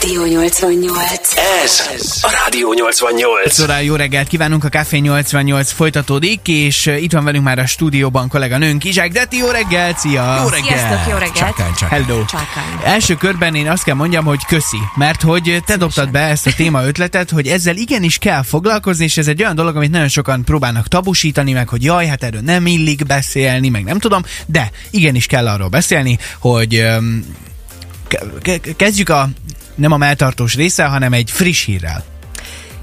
Rádió 88. Ez a Rádió 88. Szóval jó reggelt kívánunk, a Café 88 folytatódik, és itt van velünk már a stúdióban kolléganőnk Izsák Deti, jó reggelt, szia! Jó reggelt! Sziasztok, jó reggelt! Csakány, csakány. Hello! Csákány. Első körben én azt kell mondjam, hogy köszi, mert hogy te dobtad be ezt a téma ötletet, hogy ezzel igenis kell foglalkozni, és ez egy olyan dolog, amit nagyon sokan próbálnak tabusítani, meg hogy jaj, hát erről nem illik beszélni, meg nem tudom, de igenis kell arról beszélni, hogy um, ke- ke- kezdjük a nem a melltartós része, hanem egy friss hírrel.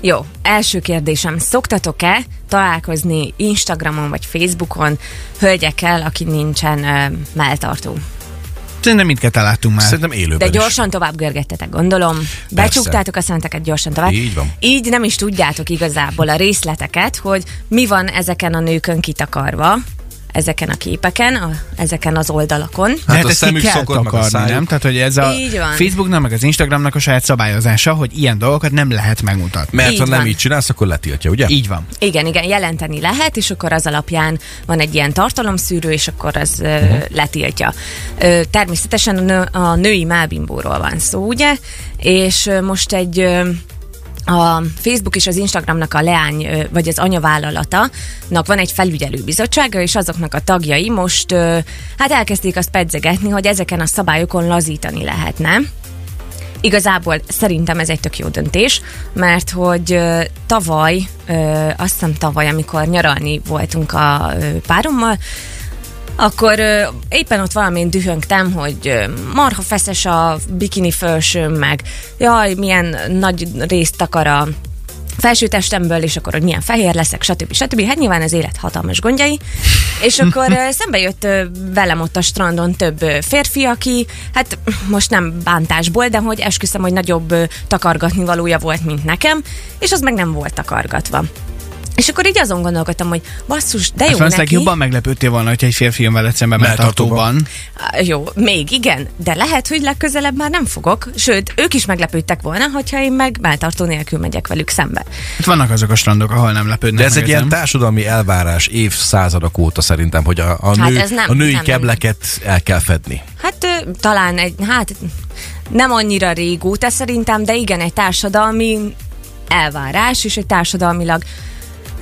Jó, első kérdésem. Szoktatok-e találkozni Instagramon vagy Facebookon hölgyekkel, aki nincsen uh, melltartó? Szerintem mindketten láttunk már. Szerintem élőben De is. gyorsan tovább görgettetek, gondolom. Becsuktátok a szemeteket gyorsan tovább. Így van. Így nem is tudjátok igazából a részleteket, hogy mi van ezeken a nőkön kitakarva, ezeken a képeken, a, ezeken az oldalakon. Hát, Hát a szemük szokott, meg a nem? Tehát, hogy ez a. Facebooknak, meg az Instagramnak a saját szabályozása, hogy ilyen dolgokat nem lehet megmutatni. Mert Így ha nem van. így csinálsz, akkor letiltja, ugye? Így van. Igen, igen, jelenteni lehet, és akkor az alapján van egy ilyen tartalomszűrő, és akkor az uh Mhm. letiltja. Természetesen a, nő, a női mábimbóról van szó, ugye? És most egy a Facebook és az Instagramnak a leány, vagy az anyavállalatanak van egy felügyelőbizottsága, és azoknak a tagjai most hát elkezdték azt pedzegetni, hogy ezeken a szabályokon lazítani lehetne. Igazából szerintem ez egy tök jó döntés, mert hogy tavaly, azt hiszem tavaly, amikor nyaralni voltunk a párommal, akkor ö, éppen ott valamint dühöngtem, hogy ö, marha feszes a bikini fölsőm, meg jaj, milyen nagy részt takar a felsőtestemből, és akkor, hogy milyen fehér leszek, stb. stb. Hát nyilván az élet hatalmas gondjai. És akkor szembe jött velem ott a strandon több férfi, aki, hát most nem bántásból, de hogy esküszöm, hogy nagyobb takargatni valója volt, mint nekem, és az meg nem volt takargatva. És akkor így azon gondolkodtam, hogy basszus, de jó Hát valószínűleg neki. jobban meglepődtél volna, hogyha egy férfi jön veled szembe Melltartóban. Jó, még igen, de lehet, hogy legközelebb már nem fogok. Sőt, ők is meglepődtek volna, hogyha én meg melltartó nélkül megyek velük szembe. Hát vannak azok a strandok, ahol nem lepődnek De ez meg egy ilyen társadalmi elvárás évszázadok óta szerintem, hogy a, a, Hát nő, nem- a női nem, nem. kebleket el kell fedni. Hát talán egy, hát nem annyira régóta szerintem, de igen, egy társadalmi elvárás, és egy társadalmilag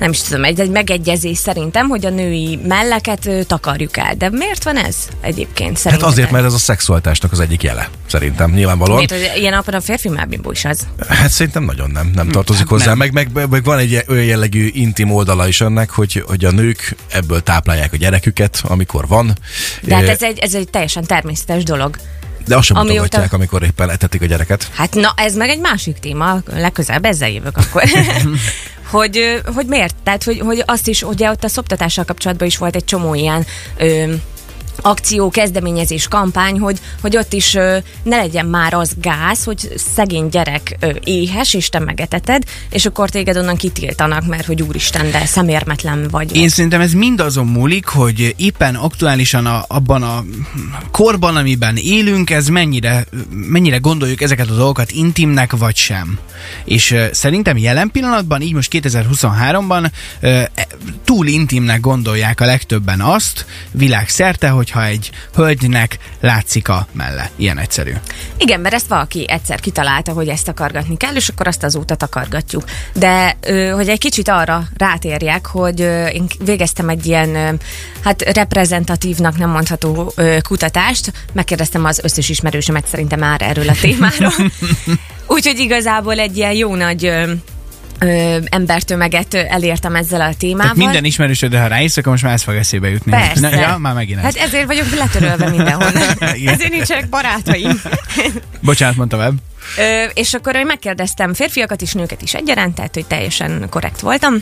nem is tudom, egy, egy megegyezés szerintem, hogy a női melleket ö, takarjuk el. De miért van ez egyébként Hát szerintetek? azért, mert ez a szexualitásnak az egyik jele, szerintem, nyilvánvalóan. Miért, hogy ilyen napon a férfi mábimbó is az. Hát szerintem nagyon nem, nem tartozik hozzá. nem. Meg, meg, meg van egy olyan jellegű intim oldala is ennek, hogy, hogy a nők ebből táplálják a gyereküket, amikor van. De hát ez egy, ez egy teljesen természetes dolog. De azt sem amióta- mutogatják, amikor éppen etetik a gyereket. Hát na, ez meg egy másik téma, legközelebb ezzel jövök akkor. hogy, hogy miért? Tehát, hogy, hogy azt is, ugye ott a szoptatással kapcsolatban is volt egy csomó ilyen ö, akció, kezdeményezés, kampány, hogy, hogy ott is ö, ne legyen már az gáz, hogy szegény gyerek ö, éhes, és te megeteted, és akkor téged onnan kitiltanak, mert hogy úristen, de szemérmetlen vagy. Én szerintem ez mind azon múlik, hogy éppen aktuálisan a, abban a korban, amiben élünk, ez mennyire, mennyire gondoljuk ezeket a dolgokat intimnek, vagy sem. És uh, szerintem jelen pillanatban, így most 2023-ban uh, túl intimnek gondolják a legtöbben azt, világszerte, hogyha egy hölgynek látszik a melle. Ilyen egyszerű. Igen, mert ezt valaki egyszer kitalálta, hogy ezt takargatni kell, és akkor azt azóta takargatjuk. De hogy egy kicsit arra rátérjek, hogy én végeztem egy ilyen, hát reprezentatívnak nem mondható kutatást, megkérdeztem az összes ismerősömet szerintem már erről a témáról. Úgyhogy igazából egy ilyen jó nagy ö, embertömeget elértem ezzel a témával. Tehát minden ismerősödre, ha ráisz, akkor most már ez fog eszébe jutni. Persze. Na, ja, már megint ez. Hát ezért vagyok letörölve mindenhol. Ezért nincsenek barátaim. Bocsánat, mondta web. Ö, és akkor én megkérdeztem férfiakat is, nőket is egyaránt, tehát hogy teljesen korrekt voltam.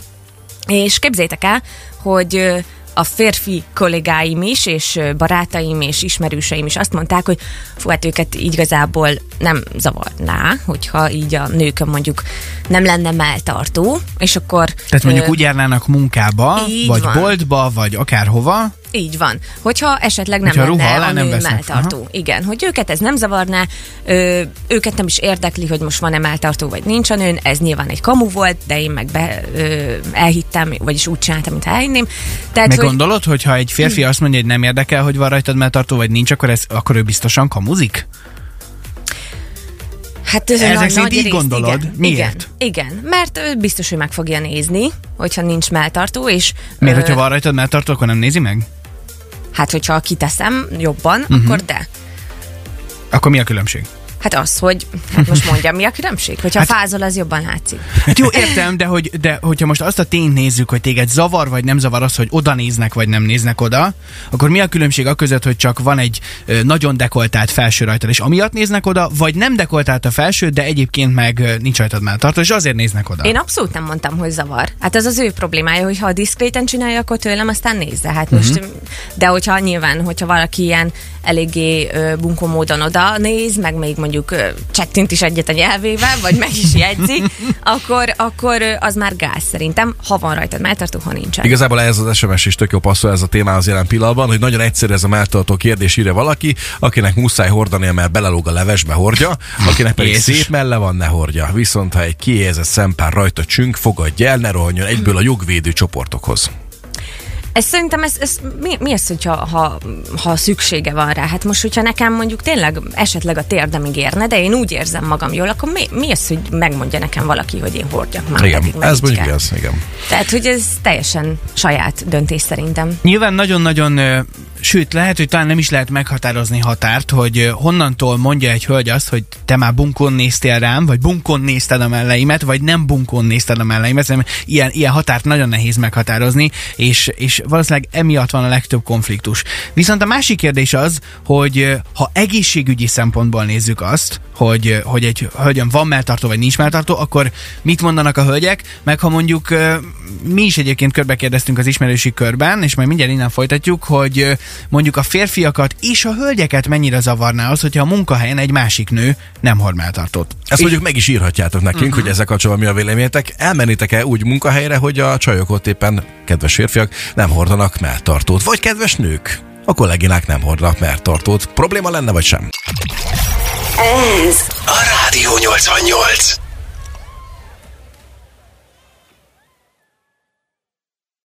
És képzétek el, hogy a férfi kollégáim is, és barátaim és ismerőseim is azt mondták, hogy fú, hát őket igazából nem zavarná, hogyha így a nőkön mondjuk nem lenne melltartó, és akkor... Tehát mondjuk ö, úgy járnának munkába, vagy van. boltba, vagy akárhova, Így van. Hogyha esetleg nem Hogyha lenne ruha alá a nem nő vesznek. melltartó. Igen, hogy őket ez nem zavarná, ö, őket nem is érdekli, hogy most van-e melltartó, vagy nincs a nőn, ez nyilván egy kamu volt, de én meg be, ö, elhittem, vagyis úgy csináltam, mintha elhinném. Tehát, Meg hogy gondolod, hogy ha egy férfi azt mondja, hogy nem érdekel, hogy van rajtad melltartó, vagy nincs, akkor, ez, akkor ő biztosan kamuzik? Hát ez Ezek szerint így részt, gondolod? Igen, Miért? Igen, igen, mert ő biztos, hogy meg fogja nézni, hogyha nincs melltartó, és Miért, ö, hogyha van rajtad melltartó, akkor nem nézi meg? Hát hogyha kiteszem jobban, uh-huh. akkor de. Akkor mi a különbség? Hát az, hogy, hát most mondjam, mi a különbség? Hogyha Hát- fázol, az jobban látszik. Hát jó, értem, de, hogy, de hogyha most azt a tényt nézzük, hogy téged zavar vagy nem zavar az, hogy oda néznek vagy nem néznek oda, akkor mi a különbség a között, hogy csak van egy nagyon dekoltált felső rajtad, és amiatt néznek oda, vagy nem dekoltált a felső, de egyébként meg nincs rajtad melltartó, és azért néznek oda. Én abszolút nem mondtam, hogy zavar. Hát az az ő problémája, hogy ha diszkréten csinálja, akkor tőlem aztán nézze. Hát most, Mhm. uh-huh. de hogyha nyilván, hogyha valaki ilyen eléggé bunkó módon oda néz, meg még mondjuk csettint is egyet a nyelvével, vagy meg is jegyzi, akkor, akkor az már gáz szerintem, ha van rajtad melltartó, ha nincsen. Igazából ez az SMS is tök jó passzol ez a témához jelen pillanatban, hogy nagyon egyszerű ez a melltartó kérdés, írja valaki, akinek muszáj hordania, mert belelóg a levesbe hordja, akinek pedig Jézus. szép melle van, ne hordja. Viszont ha egy kiézett szempár rajta csünk, fogadja el, ne rohanjon egyből a jogvédő csoportokhoz. Ez szerintem ez, ez mi, mi az, hogyha ha, ha szüksége van rá? Hát most, hogyha nekem mondjuk tényleg esetleg a térdemig érne, de én úgy érzem magam jól, akkor mi, mi az, hogy megmondja nekem valaki, hogy én hordjak már Igen, ez mondjuk ez, igen. Tehát, hogy ez teljesen saját döntés szerintem. Nyilván nagyon-nagyon, sőt, lehet, hogy talán nem is lehet meghatározni határt, hogy honnantól mondja egy hölgy azt, hogy te már bunkon néztél rám, vagy bunkon nézted a melleimet, vagy nem bunkon nézted a melleimet. Szerintem ilyen, ilyen határt nagyon nehéz meghatározni, és, és valószínűleg emiatt van a legtöbb konfliktus. Viszont a másik kérdés az, hogy ha egészségügyi szempontból nézzük azt, hogy, hogy egy hölgyön van melltartó, vagy nincs melltartó, akkor mit mondanak a hölgyek, meg ha mondjuk mi is egyébként körbe kérdeztünk az ismerősi körben, és majd mindjárt innen folytatjuk, hogy mondjuk a férfiakat és a hölgyeket mennyire zavarná az, hogyha a munkahelyen egy másik nő nem hord melltartót. Ezt mondjuk meg is írhatjátok nekünk, uh-huh. hogy ezzel kapcsolatban mi a véleményetek. Elmennétek-e úgy munkahelyre, hogy a csajok ott éppen, kedves férfiak, nem hordanak melltartót? Vagy kedves nők? A kolléginák nem hordanak melltartót. Probléma lenne, vagy sem? Ez A Rádió 88.